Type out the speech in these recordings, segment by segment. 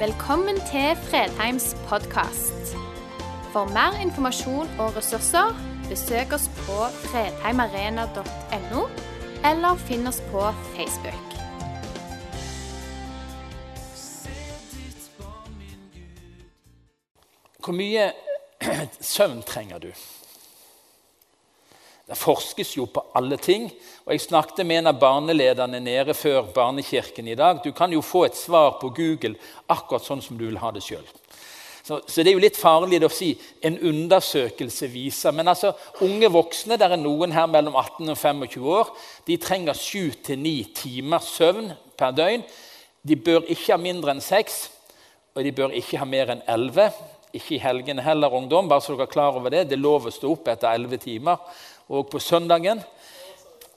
Velkommen til Fredheims podkast. For mer informasjon og ressurser, besøk oss på fredheimarena.no, eller finn oss på Facebook. Hvor mye søvn trenger du? Det forskes jo på alle ting. og Jeg snakket med en av barnelederne nede før Barnekirken i dag. Du kan jo få et svar på Google akkurat sånn som du vil ha det sjøl. Så, så, det er jo litt farlig å si en undersøkelse viser. Men altså, unge voksne, der er noen her mellom 18 og 25 år, de trenger 7-9 timer søvn per døgn. De bør ikke ha mindre enn 6, og de bør ikke ha mer enn 11. Ikke i helgene heller, ungdom. bare så dere er klar over Det Det er lov å stå opp etter 11 timer og på søndagen.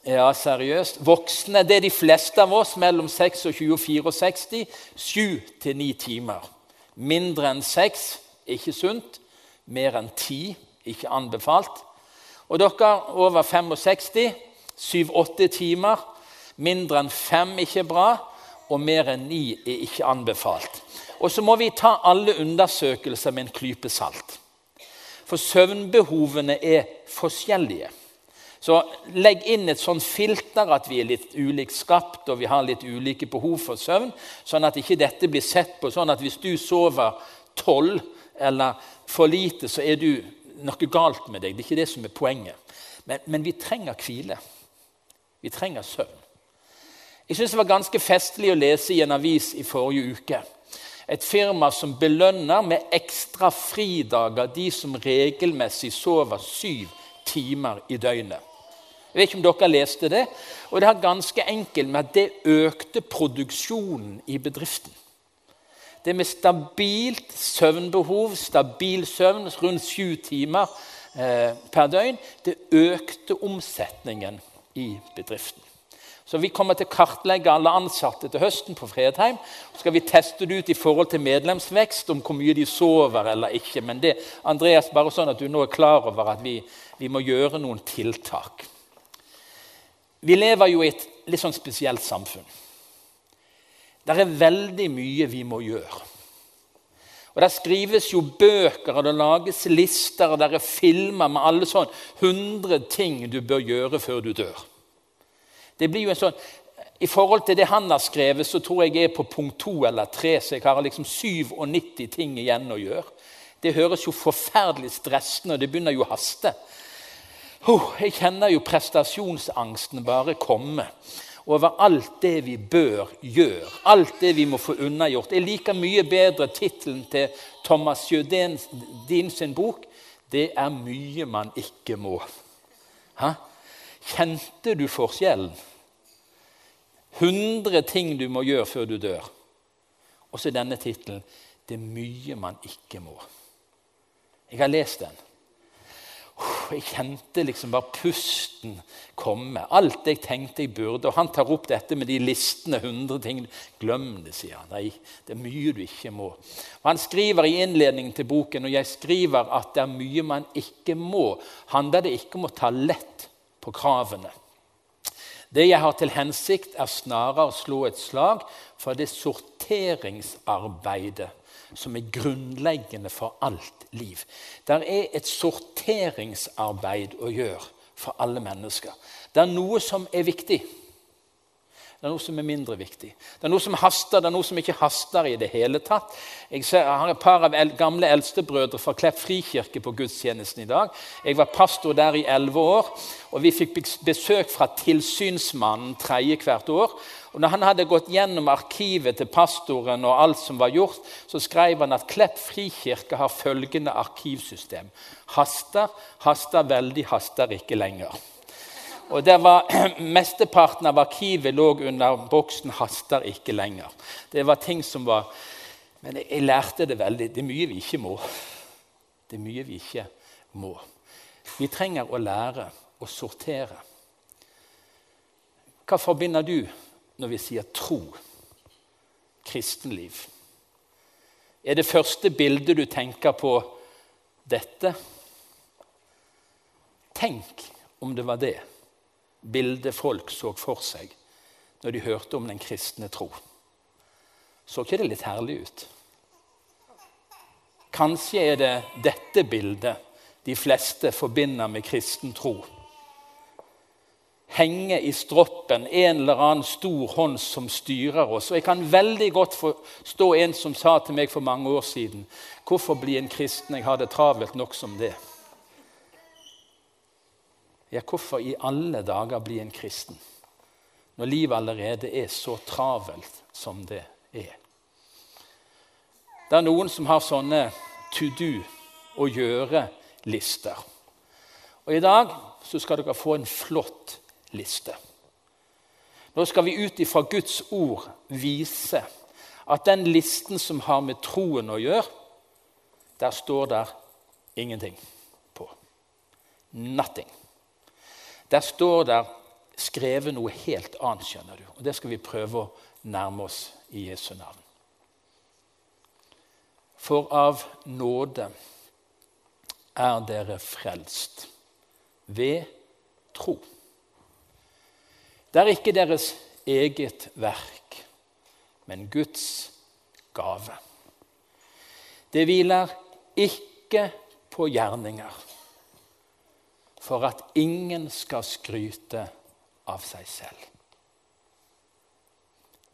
Ja, seriøst. Voksne det er de fleste av oss mellom 26 og 64. 7-9 timer. Mindre enn 6 ikke sunt. Mer enn 10 ikke anbefalt. Og dere over 65 7-8 timer. Mindre enn 5 ikke bra. Og mer enn 9 er ikke anbefalt. Og så må vi ta alle undersøkelser med en klype salt. For søvnbehovene er forskjellige. Så legg inn et sånt filter at vi er litt ulikt skapt og vi har litt ulike behov for søvn, sånn at ikke dette blir sett på sånn at hvis du sover tolv eller for lite, så er du noe galt med deg. Det er ikke det som er poenget. Men, men vi trenger hvile. Vi trenger søvn. Jeg syns det var ganske festlig å lese i en avis i forrige uke. Et firma som belønner med ekstra fridager de som regelmessig sover syv timer i døgnet. Jeg vet ikke om dere leste det. Og det har ganske enkelt med at det økte produksjonen i bedriften. Det med stabilt søvnbehov, stabil søvn, rundt sju timer eh, per døgn, det økte omsetningen i bedriften. Så Vi kommer til å kartlegge alle ansatte til høsten på Fredheim. Så skal vi teste det ut i forhold til medlemsvekst, om hvor mye de sover eller ikke. Men det Andreas, bare sånn at du nå er klar over at vi, vi må gjøre noen tiltak. Vi lever jo i et litt sånn spesielt samfunn. Det er veldig mye vi må gjøre. Og Det skrives jo bøker, og det lages lister, og det er filmer med alle sånn 100 ting du bør gjøre før du dør. Det blir jo en sånn, I forhold til det han har skrevet, så tror jeg jeg er på punkt to eller tre, så jeg har liksom 97 ting igjen å gjøre. Det høres jo forferdelig stressende og det begynner jo å haste. Jeg kjenner jo prestasjonsangsten bare komme over alt det vi bør gjøre, alt det vi må få unnagjort. Jeg liker mye bedre tittelen til Thomas Jødin sin bok. Det er mye man ikke må. Hæ? Kjente du forskjellen? 100 ting du må gjøre før du dør. Og så denne tittelen 'Det er mye man ikke må'. Jeg har lest den. Jeg kjente liksom bare pusten komme. Alt jeg tenkte jeg burde. Og han tar opp dette med de listene, 100 ting. Glem det, sier han. Nei, det er mye du ikke må. Og han skriver i innledningen til boken og jeg skriver at det er mye man ikke må, handler det ikke om å ta lett på kravene. Det jeg har til hensikt, er snarere å slå et slag for det sorteringsarbeidet som er grunnleggende for alt liv. Det er et sorteringsarbeid å gjøre for alle mennesker. Det er noe som er viktig. Det er noe som er mindre viktig. Det er noe som haster, det er noe som ikke haster i det hele tatt. Jeg, ser, jeg har et par av el gamle eldstebrødre fra Klepp frikirke på gudstjenesten i dag. Jeg var pastor der i elleve år, og vi fikk besøk fra tilsynsmannen tredje hvert år. Og når han hadde gått gjennom arkivet til pastoren og alt som var gjort, så skrev han at Klepp frikirke har følgende arkivsystem. Haster, haster veldig, haster ikke lenger. Og det var, Mesteparten av arkivet lå under boksen 'haster ikke lenger'. Det var ting som var Men jeg, jeg lærte det veldig. Det er mye vi ikke må. Det er mye vi ikke må. Vi trenger å lære å sortere. Hva forbinder du når vi sier tro, kristenliv? Er det første bildet du tenker på dette? Tenk om det var det bildet folk så for seg når de hørte om den kristne tro. Så ikke det litt herlig ut? Kanskje er det dette bildet de fleste forbinder med kristen tro. Henge i stroppen en eller annen stor hånd som styrer oss. Og Jeg kan veldig godt forstå en som sa til meg for mange år siden Hvorfor bli en kristen? Jeg har det travelt nok som det. Ja, hvorfor i alle dager bli en kristen når livet allerede er så travelt som det er? Det er noen som har sånne to do og gjøre-lister. Og I dag så skal dere få en flott liste. Nå skal vi ut ifra Guds ord vise at den listen som har med troen å gjøre, der står der ingenting på. Nothing. Der står der skrevet noe helt annet, skjønner du. Og Det skal vi prøve å nærme oss i Jesu navn. For av nåde er dere frelst ved tro. Det er ikke deres eget verk, men Guds gave. Det hviler ikke på gjerninger, for at ingen skal skryte av seg selv.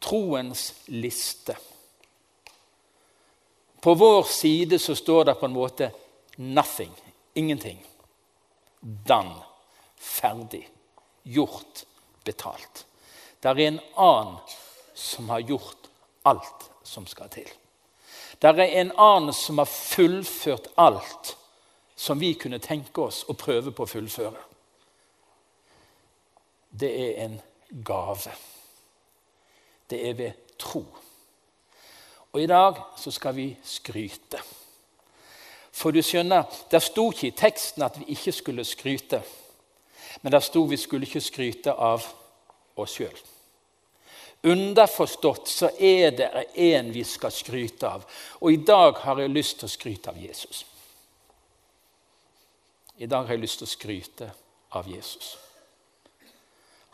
Troens liste. På vår side så står det på en måte 'nothing'. Ingenting. Done. Ferdig. Gjort. Betalt. Det er en annen som har gjort alt som skal til. Det er en annen som har fullført alt som vi kunne tenke oss å prøve på å fullføre. Det er en gave. Det er ved tro. Og i dag så skal vi skryte. For du skjønner, Det sto ikke i teksten at vi ikke skulle skryte. Men der sto vi skulle ikke skryte av oss sjøl. Underforstått så er det en vi skal skryte av. Og i dag har jeg lyst til å skryte av Jesus. I dag har jeg lyst til å skryte av Jesus.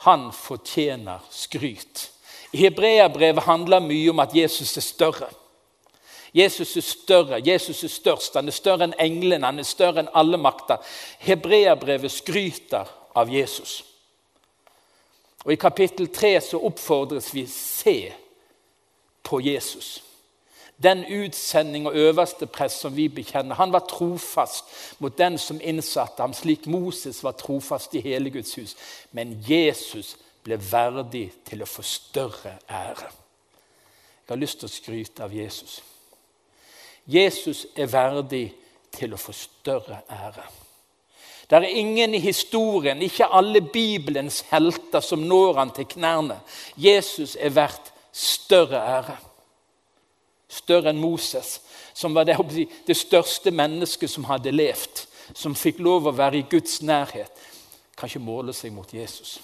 Han fortjener skryt. I Hebreabrevet handler mye om at Jesus er større. Jesus er større, Jesus er størst, han er større enn englene, han er større enn alle makter. Hebreabrevet skryter av Jesus. Og I kapittel 3 så oppfordres vi se på Jesus. Den utsending og øverste prest som vi bekjenner, han var trofast mot den som innsatte ham, slik Moses var trofast i hele Guds hus. Men Jesus ble verdig til å få større ære. Jeg har lyst til å skryte av Jesus. Jesus er verdig til å få større ære. Det er ingen i historien, ikke alle Bibelens helter, som når han til knærne. Jesus er verdt større ære. Større enn Moses, som var det, det største mennesket som hadde levd. Som fikk lov å være i Guds nærhet. Kan ikke måle seg mot Jesus.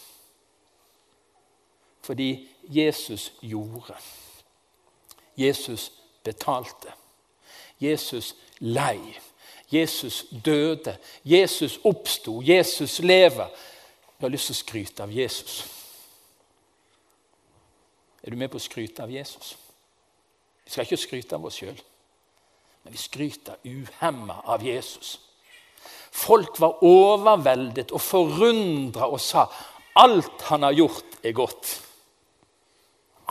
Fordi Jesus gjorde. Jesus betalte. Jesus lei. Jesus døde. Jesus oppsto. Jesus lever. Jeg har lyst til å skryte av Jesus. Er du med på å skryte av Jesus? Vi skal ikke skryte av oss sjøl, men vi skryter uhemma av Jesus. Folk var overveldet og forundra og sa alt han har gjort, er godt.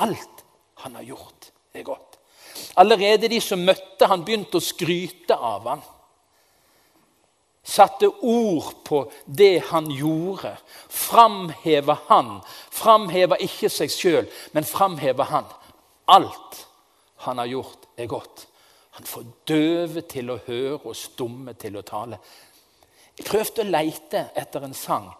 Alt han har gjort, er godt. Allerede de som møtte han begynte å skryte av han. Satte ord på det han gjorde. Framheva han. Framheva ikke seg sjøl, men framheva han. Alt han har gjort, er godt. Han får døve til å høre og stumme til å tale. Jeg prøvde å leite etter en sang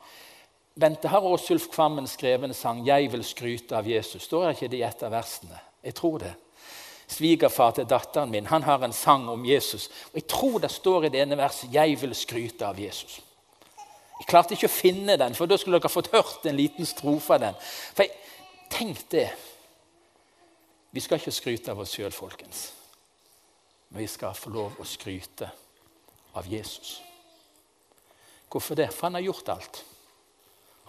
Bente, har Åsulf Kvammen skrevet en sang 'Jeg vil skryte av Jesus'? Står ikke det i et av versene? Jeg tror det. Svigerfar til datteren min han har en sang om Jesus. og Jeg tror det står i det ene verset 'Jeg vil skryte av Jesus'. Jeg klarte ikke å finne den, for da skulle dere fått hørt en liten strofe av den. For jeg, Tenk det. Vi skal ikke skryte av oss sjøl, folkens. Men vi skal få lov å skryte av Jesus. Hvorfor det? For han har gjort alt.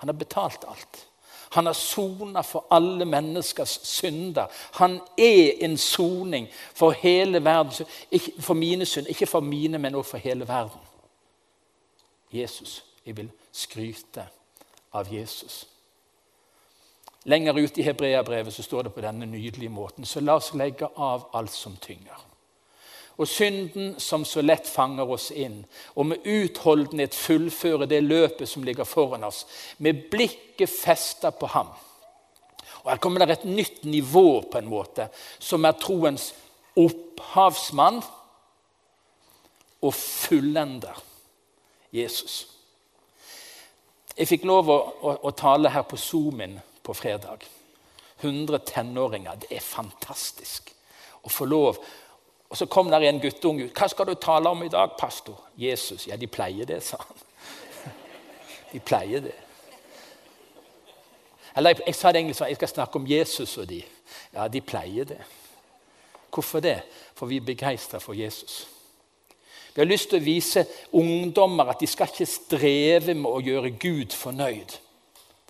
Han har betalt alt. Han har sona for alle menneskers synder. Han er en soning for hele verden. For mine synd, ikke for mine, men også for hele verden. Jesus. Jeg vil skryte av Jesus. Lenger ute i Hebreabrevet så står det på denne nydelige måten. Så la oss legge av alt som tynger. Og synden som så lett fanger oss inn, og med utholdenhet fullføre det løpet som ligger foran oss, med blikket festa på ham. Og Her kommer det et nytt nivå, på en måte, som er troens opphavsmann og fullender Jesus. Jeg fikk lov å, å, å tale her på Zoom-in på fredag. 100 tenåringer. Det er fantastisk å få lov. Og Så kom der en guttunge ut. 'Hva skal du tale om i dag, pastor?' 'Jesus.' 'Ja, de pleier det', sa han. De pleier det. Eller jeg, sa det egentlig sånn, jeg skal snakke om Jesus og de. Ja, de pleier det. Hvorfor det? For vi er begeistra for Jesus. Vi har lyst til å vise ungdommer at de skal ikke streve med å gjøre Gud fornøyd.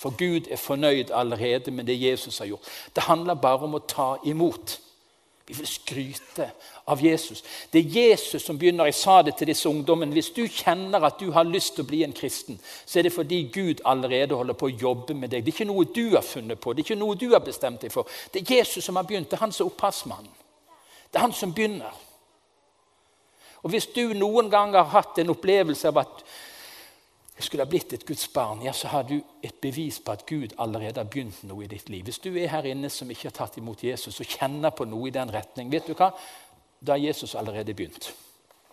For Gud er fornøyd allerede med det Jesus har gjort. Det handler bare om å ta imot. Vi vil skryte av Jesus. Det er Jesus som begynner. Jeg sa det til disse ungdommene. Hvis du kjenner at du har lyst til å bli en kristen, så er det fordi Gud allerede holder på å jobbe med deg. Det er ikke noe du har funnet på, det er ikke noe du har bestemt deg for. Det er Jesus som har begynt. Det er han som er opphavsmannen. Det er han som begynner. Og Hvis du noen gang har hatt en opplevelse av at jeg skulle ha blitt et Guds barn, ja, så har du et bevis på at Gud allerede har begynt noe i ditt liv. Hvis du er her inne som ikke har tatt imot Jesus og kjenner på noe i den retning, vet du hva? da har Jesus allerede begynt.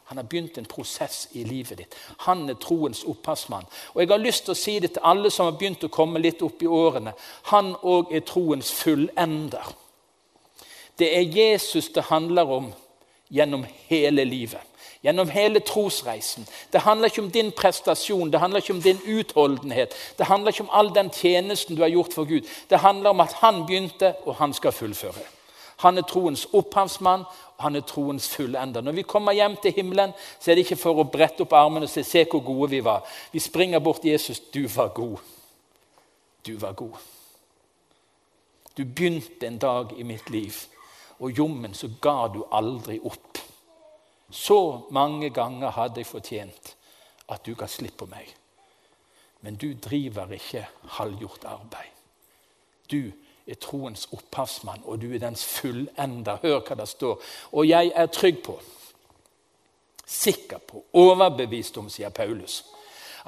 Han har begynt en prosess i livet ditt. Han er troens opphavsmann. Og Jeg har lyst til å si det til alle som har begynt å komme litt opp i årene. Han òg er troens fullender. Det er Jesus det handler om gjennom hele livet. Gjennom hele trosreisen. Det handler ikke om din prestasjon, det handler ikke om din utholdenhet. Det handler ikke om all den tjenesten du har gjort for Gud. Det handler om at han begynte, og han skal fullføre. Han er troens opphavsmann, og han er troens fullender. Når vi kommer hjem til himmelen, så er det ikke for å brette opp armene og si 'se hvor gode vi var'. Vi springer bort til Jesus. 'Du var god. Du var god.' Du begynte en dag i mitt liv, og jommen så ga du aldri opp. Så mange ganger hadde jeg fortjent at du ga slipp på meg. Men du driver ikke halvgjort arbeid. Du er troens opphavsmann, og du er dens fullender. Hør hva det står. Og jeg er trygg på, sikker på, overbevist om, sier Paulus,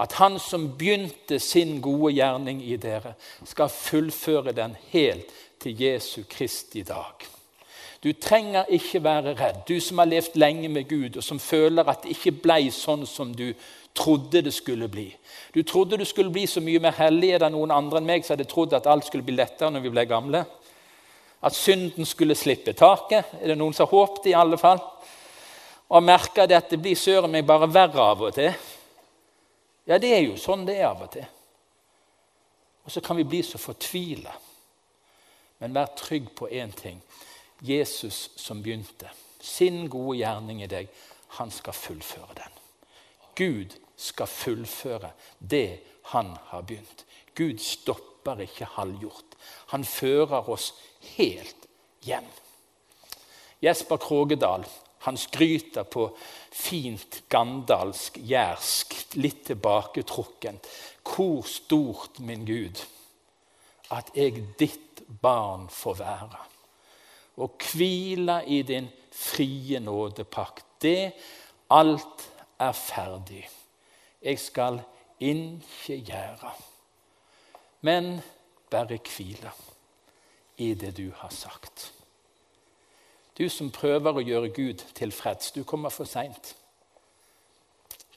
at han som begynte sin gode gjerning i dere, skal fullføre den helt til Jesu Kristi dag. Du trenger ikke være redd, du som har levd lenge med Gud, og som føler at det ikke ble sånn som du trodde det skulle bli. Du trodde du skulle bli så mye mer hellig. Er noen andre enn meg som hadde trodd at alt skulle bli lettere når vi ble gamle? At synden skulle slippe taket? Er det noen som har håpet i alle fall? Og merker det at det blir søren meg bare verre av og til. Ja, det er jo sånn det er av og til. Og så kan vi bli så fortvila. Men vær trygg på én ting. Jesus som begynte sin gode gjerning i deg, han skal fullføre den. Gud skal fullføre det han har begynt. Gud stopper ikke halvgjort. Han fører oss helt hjem. Jesper Krogedal han skryter på fint gandalsk, jærsk, litt tilbaketrukkent. Hvor stort, min Gud, at jeg ditt barn får være og hvile i din frie nådepakt. Det alt er ferdig. Jeg skal ikke gjøre, men bare hvile i det du har sagt. Du som prøver å gjøre Gud tilfreds, du kommer for seint.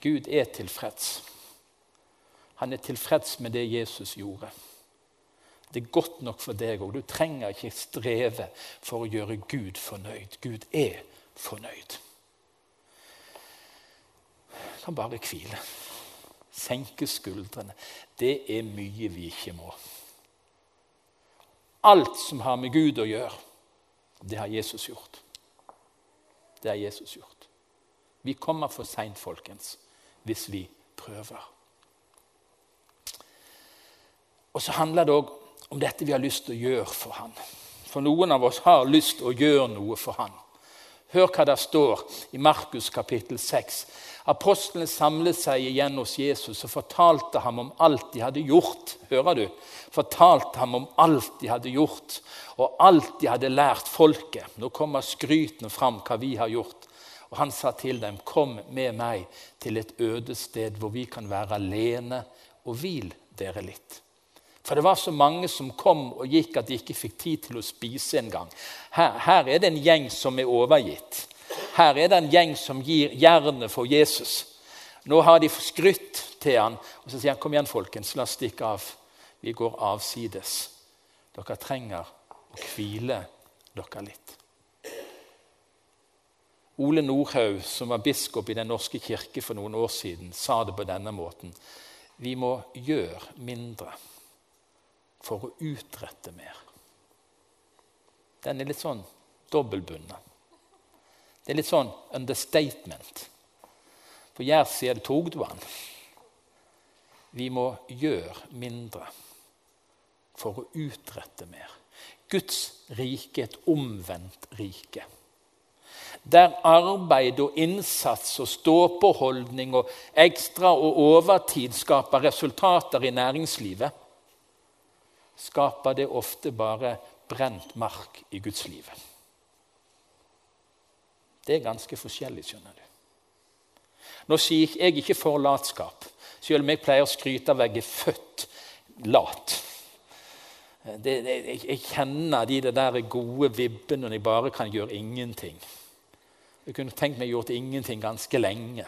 Gud er tilfreds. Han er tilfreds med det Jesus gjorde. Det er godt nok for deg òg. Du trenger ikke streve for å gjøre Gud fornøyd. Gud er fornøyd. Du kan bare hvile. Senke skuldrene. Det er mye vi ikke må. Alt som har med Gud å gjøre, det har Jesus gjort. Det har Jesus gjort. Vi kommer for seint, folkens, hvis vi prøver. Og så handler det òg om dette vi har lyst til å gjøre for han. For noen av oss har lyst til å gjøre noe for han. Hør hva det står i Markus kapittel 6. Apostlene samlet seg igjen hos Jesus og fortalte ham om alt de hadde gjort. Hører du? Fortalte ham om alt de hadde gjort, og alt de hadde lært folket. Nå kommer skrytene fram, hva vi har gjort. Og han sa til dem, 'Kom med meg til et øde sted hvor vi kan være alene, og hvil dere litt.' For det var så mange som kom og gikk at de ikke fikk tid til å spise engang. Her, her er det en gjeng som er overgitt. Her er det en gjeng som gir jernet for Jesus. Nå har de skrytt til han, og så sier han, 'Kom igjen, folkens, la oss stikke av. Vi går avsides. Dere trenger å hvile dere litt.' Ole Nordhaug, som var biskop i Den norske kirke for noen år siden, sa det på denne måten. Vi må gjøre mindre for å utrette mer. Den er litt sånn dobbeltbundet. Det er litt sånn understatement. På det 'tog du han'? Vi må gjøre mindre for å utrette mer. Guds rike er et omvendt rike. Der arbeid og innsats og ståpåholdning og ekstra og overtid skaper resultater i næringslivet, skaper det ofte bare brent mark i Guds liv. Det er ganske forskjellig, skjønner du. Nå sier jeg ikke for latskap, selv om jeg pleier å skryte av at jeg er født lat. Det, det, jeg, kjenner de der gode vibbene når jeg bare kan gjøre ingenting. Jeg kunne tenkt meg gjort ingenting ganske lenge.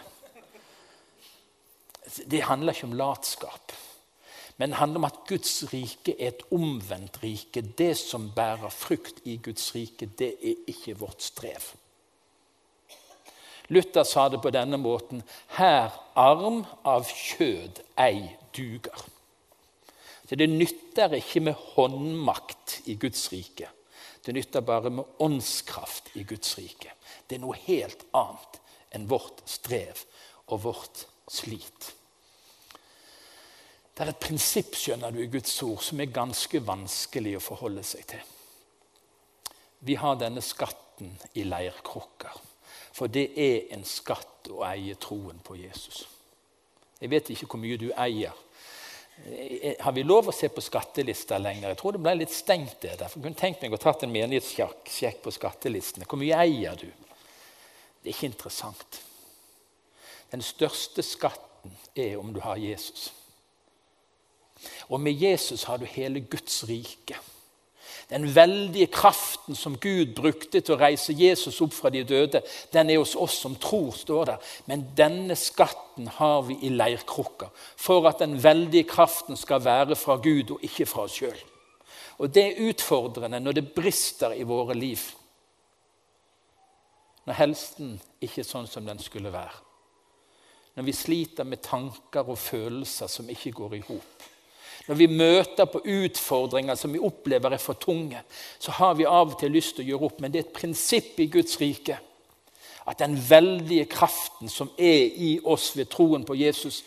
Det handler ikke om latskap. Men handler om at Guds rike er et omvendt rike. Det som bærer frukt i Guds rike, det er ikke vårt strev. Luther sa det på denne måten Her arm av kjød ei duger. Så Det nytter ikke med håndmakt i Guds rike. Det nytter bare med åndskraft i Guds rike. Det er noe helt annet enn vårt strev og vårt slit. Det er et prinsipp skjønner du, i Guds ord som er ganske vanskelig å forholde seg til. Vi har denne skatten i leirkrukker, for det er en skatt å eie troen på Jesus. Jeg vet ikke hvor mye du eier. Har vi lov å se på skattelista lenger? Jeg tror det ble litt stengt. det der. Jeg kunne tenkt meg å tatt en menighetssjekk på skattelistene. Hvor mye eier du? Det er ikke interessant. Den største skatten er om du har Jesus. Og med Jesus har du hele Guds rike. Den veldige kraften som Gud brukte til å reise Jesus opp fra de døde, den er hos oss som tror, står der. Men denne skatten har vi i leirkrukka for at den veldige kraften skal være fra Gud og ikke fra oss sjøl. Og det er utfordrende når det brister i våre liv. Når helsen ikke er sånn som den skulle være. Når vi sliter med tanker og følelser som ikke går i hop når vi møter på utfordringer som vi opplever er for tunge, så har vi av og til lyst til å gjøre opp. Men det er et prinsipp i Guds rike at den veldige kraften som er i oss ved troen på Jesus,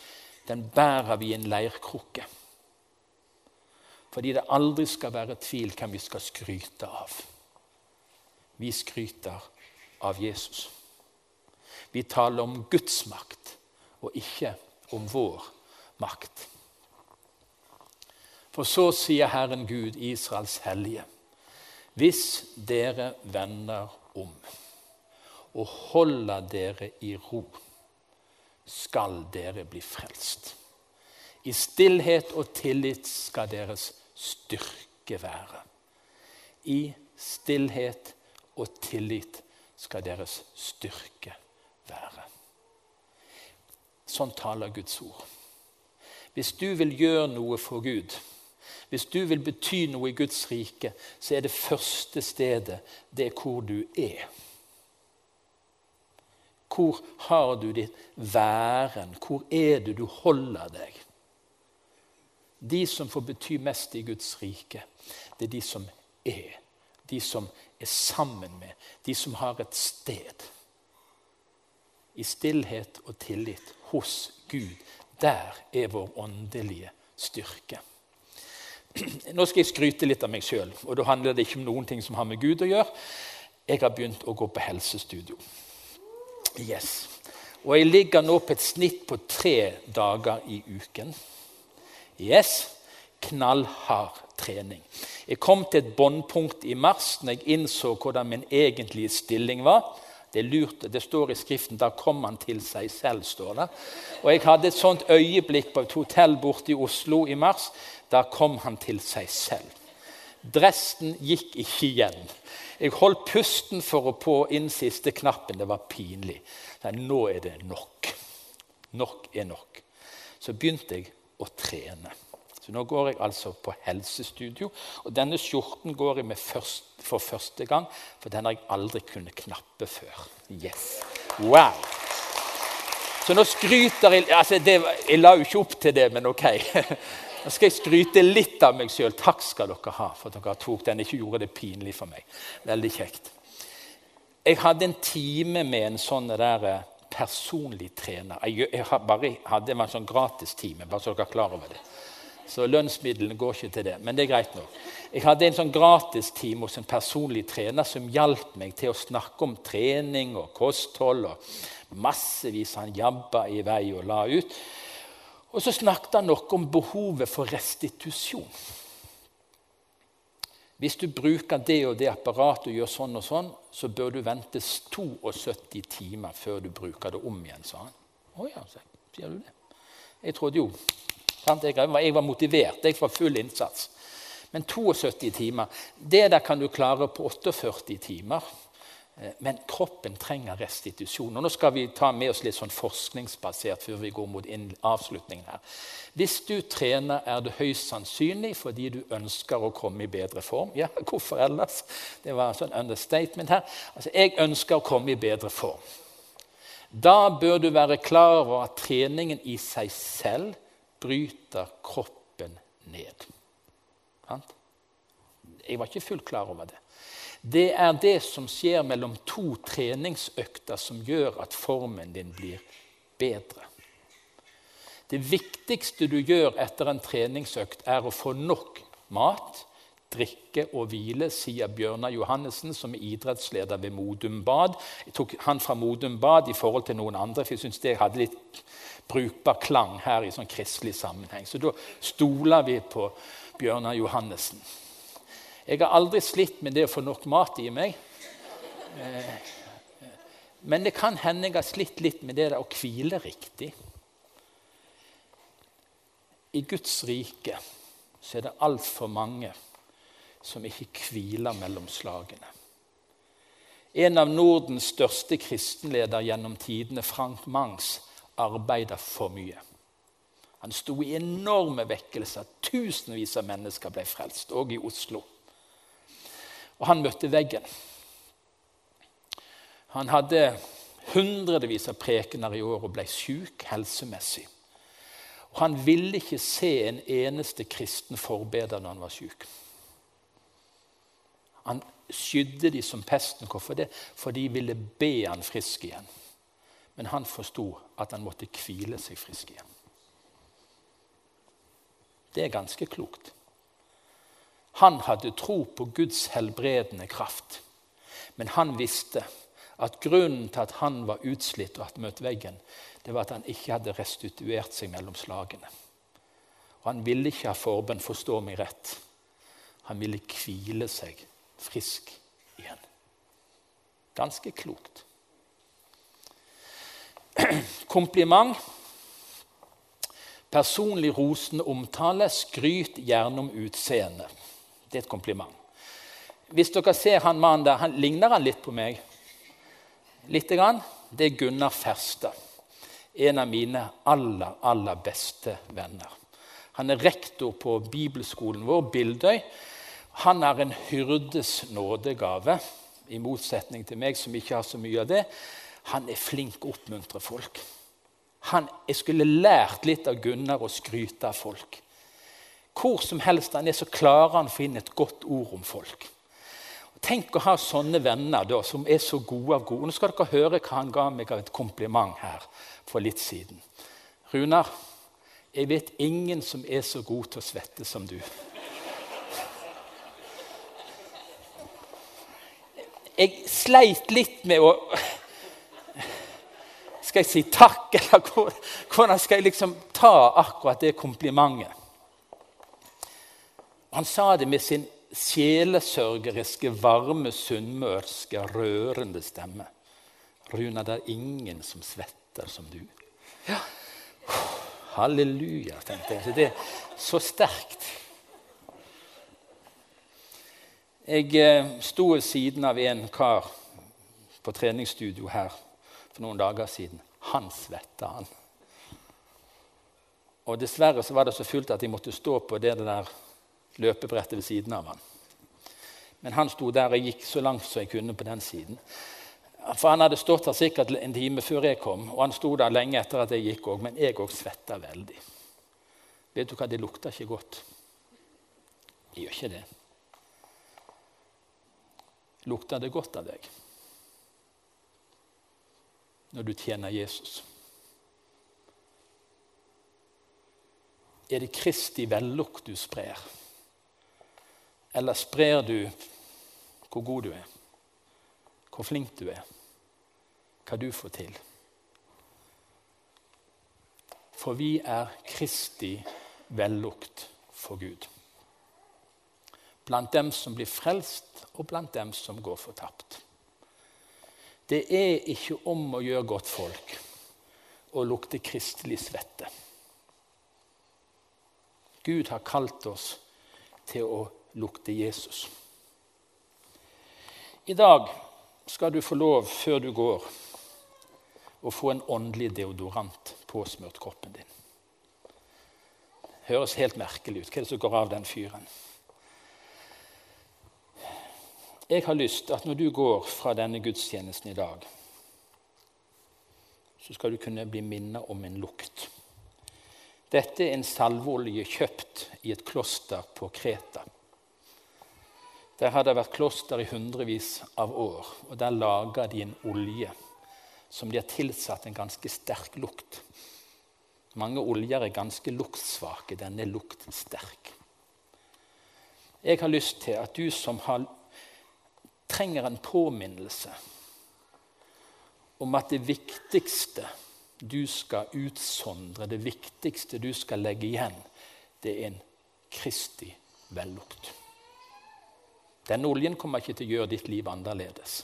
den bærer vi i en leirkrukke. Fordi det aldri skal være tvil hvem vi skal skryte av. Vi skryter av Jesus. Vi taler om Guds makt og ikke om vår makt. For så sier Herren Gud, Israels hellige, hvis dere vender om og holder dere i ro, skal dere bli frelst. I stillhet og tillit skal deres styrke være. I stillhet og tillit skal deres styrke være. Sånn taler Guds ord. Hvis du vil gjøre noe for Gud, hvis du vil bety noe i Guds rike, så er det første stedet det er hvor du er. Hvor har du ditt væren? Hvor er det du holder deg? De som får bety mest i Guds rike, det er de som er. De som er sammen med, de som har et sted. I stillhet og tillit hos Gud. Der er vår åndelige styrke. Nå skal jeg skryte litt av meg sjøl, og da handler det ikke om noen ting som har med Gud å gjøre. Jeg har begynt å gå på helsestudio. Yes. Og jeg ligger nå på et snitt på tre dager i uken. Yes. Knallhard trening. Jeg kom til et bunnpunkt i mars når jeg innså hvordan min egentlige stilling var. Det, lurte, det står i Skriften 'da kom han til seg selv'. står det. Og Jeg hadde et sånt øyeblikk på et hotell borte i Oslo i mars. Da kom han til seg selv. Dressen gikk ikke igjen. Jeg holdt pusten for å på inn siste knappen. Det var pinlig. Nå er det nok. Nok er nok. Så begynte jeg å trene. Så Nå går jeg altså på helsestudio. Og denne skjorten går jeg med først, for første gang, for den har jeg aldri kunnet knappe før. Yes. Wow! Så nå skryter jeg altså det, Jeg la jo ikke opp til det, men ok. Nå skal jeg skryte litt av meg sjøl. Takk skal dere ha for at dere tok den. Ikke gjorde det pinlig for meg. Veldig kjekt. Jeg hadde en time med en sånn der eh, personlig trener. Jeg, bare hadde en sånn gratistime, bare så dere er klar over det. Så lønnsmidlene går ikke til det. Men det er greit nok. Jeg hadde en sånn gratistime hos en personlig trener som hjalp meg til å snakke om trening og kosthold. og Massevis han jabba i vei og la ut. Og så snakket han noe om behovet for restitusjon. Hvis du bruker det og det apparatet og gjør sånn og sånn, så bør du vente 72 timer før du bruker det om igjen, sa han. Å ja, sier du det? Jeg trodde jo jeg var motivert, jeg var full innsats. Men 72 timer det der kan du klare på 48 timer. Eh, men kroppen trenger restitusjon. Og nå skal vi ta med oss litt sånn forskningsbasert før vi går mot avslutningen her. Hvis du trener, er det høyst sannsynlig fordi du ønsker å komme i bedre form. Ja, hvorfor ellers? Det var en sånn understatement her. Altså, Jeg ønsker å komme i bedre form. Da bør du være klar over at treningen i seg selv bryter kroppen ned. Jeg var ikke fullt klar over det. Det er det som skjer mellom to treningsøkter, som gjør at formen din blir bedre. Det viktigste du gjør etter en treningsøkt, er å få nok mat, drikke og hvile, sier Bjørnar Johannessen, som er idrettsleder ved Modum Bad. Jeg tok han fra Modum Bad i forhold til noen andre, for jeg syns det hadde litt brukbar klang her i sånn kristelig sammenheng. Så da stoler vi på Bjørnar Johannessen. Jeg har aldri slitt med det å få nok mat i meg. Eh, men det kan hende jeg har slitt litt med det å hvile riktig. I Guds rike så er det altfor mange som ikke hviler mellom slagene. En av Nordens største kristenleder gjennom tidene, Frank Mangs, arbeida for mye. Han sto i enorme vekkelser. Tusenvis av mennesker ble frelst, òg i Oslo. Og han møtte veggen. Han hadde hundrevis av prekener i år og ble syk helsemessig. Og han ville ikke se en eneste kristen forbeder når han var syk. Han skydde de som pesten. Hvorfor det? For de ville be han frisk igjen. Men han forsto at han måtte hvile seg frisk igjen. Det er ganske klokt. Han hadde tro på Guds helbredende kraft. Men han visste at grunnen til at han var utslitt og hadde møtt veggen, det var at han ikke hadde restituert seg mellom slagene. Og Han ville ikke ha forbønn, forstå meg rett. Han ville hvile seg frisk igjen. Ganske klokt. Kompliment. Personlig rosende omtale. Skryt gjerne om utseendet. Det er et kompliment. Hvis dere ser han mannen der, han, ligner han litt på meg? Lite grann. Det er Gunnar Ferstad. En av mine aller, aller beste venner. Han er rektor på bibelskolen vår, Bildøy. Han er en hyrdes nådegave, i motsetning til meg, som ikke har så mye av det. Han er flink å oppmuntre folk. Han, jeg skulle lært litt av Gunnar å skryte av folk. Hvor som helst han er, så klarer han å finne et godt ord om folk. Tenk å ha sånne venner da, som er så gode av gode. Nå skal dere høre hva han ga meg av et kompliment her for litt siden. Runar, jeg vet ingen som er så god til å svette som du. Jeg sleit litt med å Skal jeg si takk, eller hvordan skal jeg liksom ta akkurat det komplimentet? Han sa det med sin sjelesørgeriske, varme, sunnmørske, rørende stemme. Runa, det er ingen som svetter som du. Ja. Halleluja, tenkte jeg. Det er så sterkt. Jeg eh, sto ved siden av en kar på treningsstudio her for noen dager siden. Han svetta, han. Og Dessverre så var det så fullt at jeg måtte stå på det der løpebrettet ved siden av han. Men han sto der og gikk så langt som jeg kunne på den siden. For Han hadde stått der sikkert en time før jeg kom, og han sto der lenge etter at jeg gikk òg. Men jeg òg svetta veldig. Vet du hva, det lukta ikke godt. Jeg gjør ikke det. Lukter det godt av deg når du tjener Jesus? Er det Kristi vellukt du sprer? Eller sprer du hvor god du er, hvor flink du er, hva du får til? For vi er Kristi vellukt for Gud blant dem som blir frelst, og blant dem som går fortapt. Det er ikke om å gjøre godt folk å lukte kristelig svette. Gud har kalt oss til å lukte Jesus. I dag skal du få lov, før du går, å få en åndelig deodorant påsmurt kroppen din. Høres helt merkelig ut. Hva er det som går av den fyren? Jeg har lyst at når du går fra denne gudstjenesten i dag, så skal du kunne bli minnet om en lukt. Dette er en salveolje kjøpt i et kloster på Kreta. Der har det vært kloster i hundrevis av år, og der lager de en olje som de har tilsatt en ganske sterk lukt. Mange oljer er ganske luktsvake. Denne er luktsterk. Jeg har lyst til at du som har trenger en påminnelse om at det viktigste du skal utsondre, det viktigste du skal legge igjen, det er en Kristi vellukt. Denne oljen kommer ikke til å gjøre ditt liv annerledes.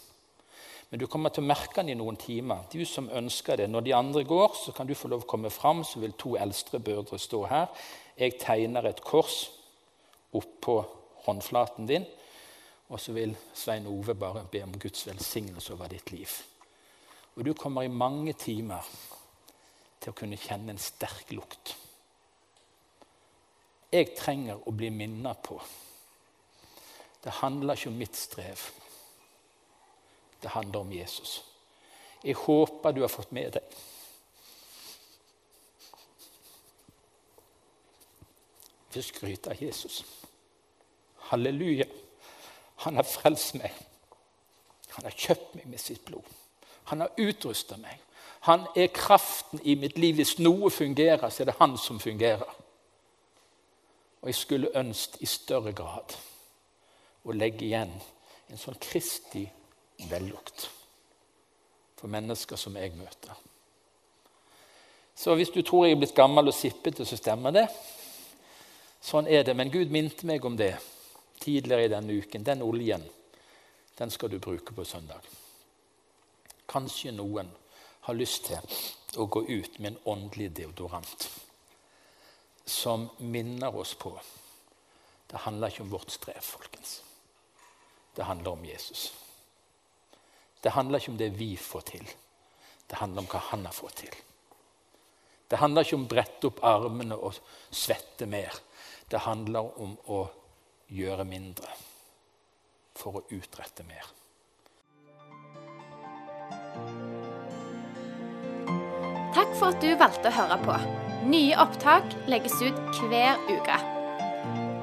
Men du kommer til å merke den i noen timer. Du som ønsker det. Når de andre går, så kan du få lov å komme fram, så vil to eldste brødre stå her. Jeg tegner et kors oppå håndflaten din. Og så vil Svein Ove bare be om Guds velsignelse over ditt liv. Og du kommer i mange timer til å kunne kjenne en sterk lukt. Jeg trenger å bli minnet på. Det handler ikke om mitt strev. Det handler om Jesus. Jeg håper du har fått med deg Vi skryter av Jesus. Halleluja. Han har frelst meg. Han har kjøpt meg med sitt blod. Han har utrusta meg. Han er kraften i mitt liv. Hvis noe fungerer, så er det han som fungerer. Og jeg skulle ønske i større grad å legge igjen en sånn kristig vellukt for mennesker som jeg møter. Så hvis du tror jeg er blitt gammel og sippete, så stemmer det. Sånn er det. Men Gud minte meg om det tidligere i denne uken. Den oljen den skal du bruke på søndag. Kanskje noen har lyst til å gå ut med en åndelig deodorant som minner oss på Det handler ikke om vårt strev, folkens. Det handler om Jesus. Det handler ikke om det vi får til. Det handler om hva han har fått til. Det handler ikke om å brette opp armene og svette mer. Det handler om å gjøre mindre for å utrette mer. Takk for at du valgte å høre på. Nye opptak legges ut hver uke.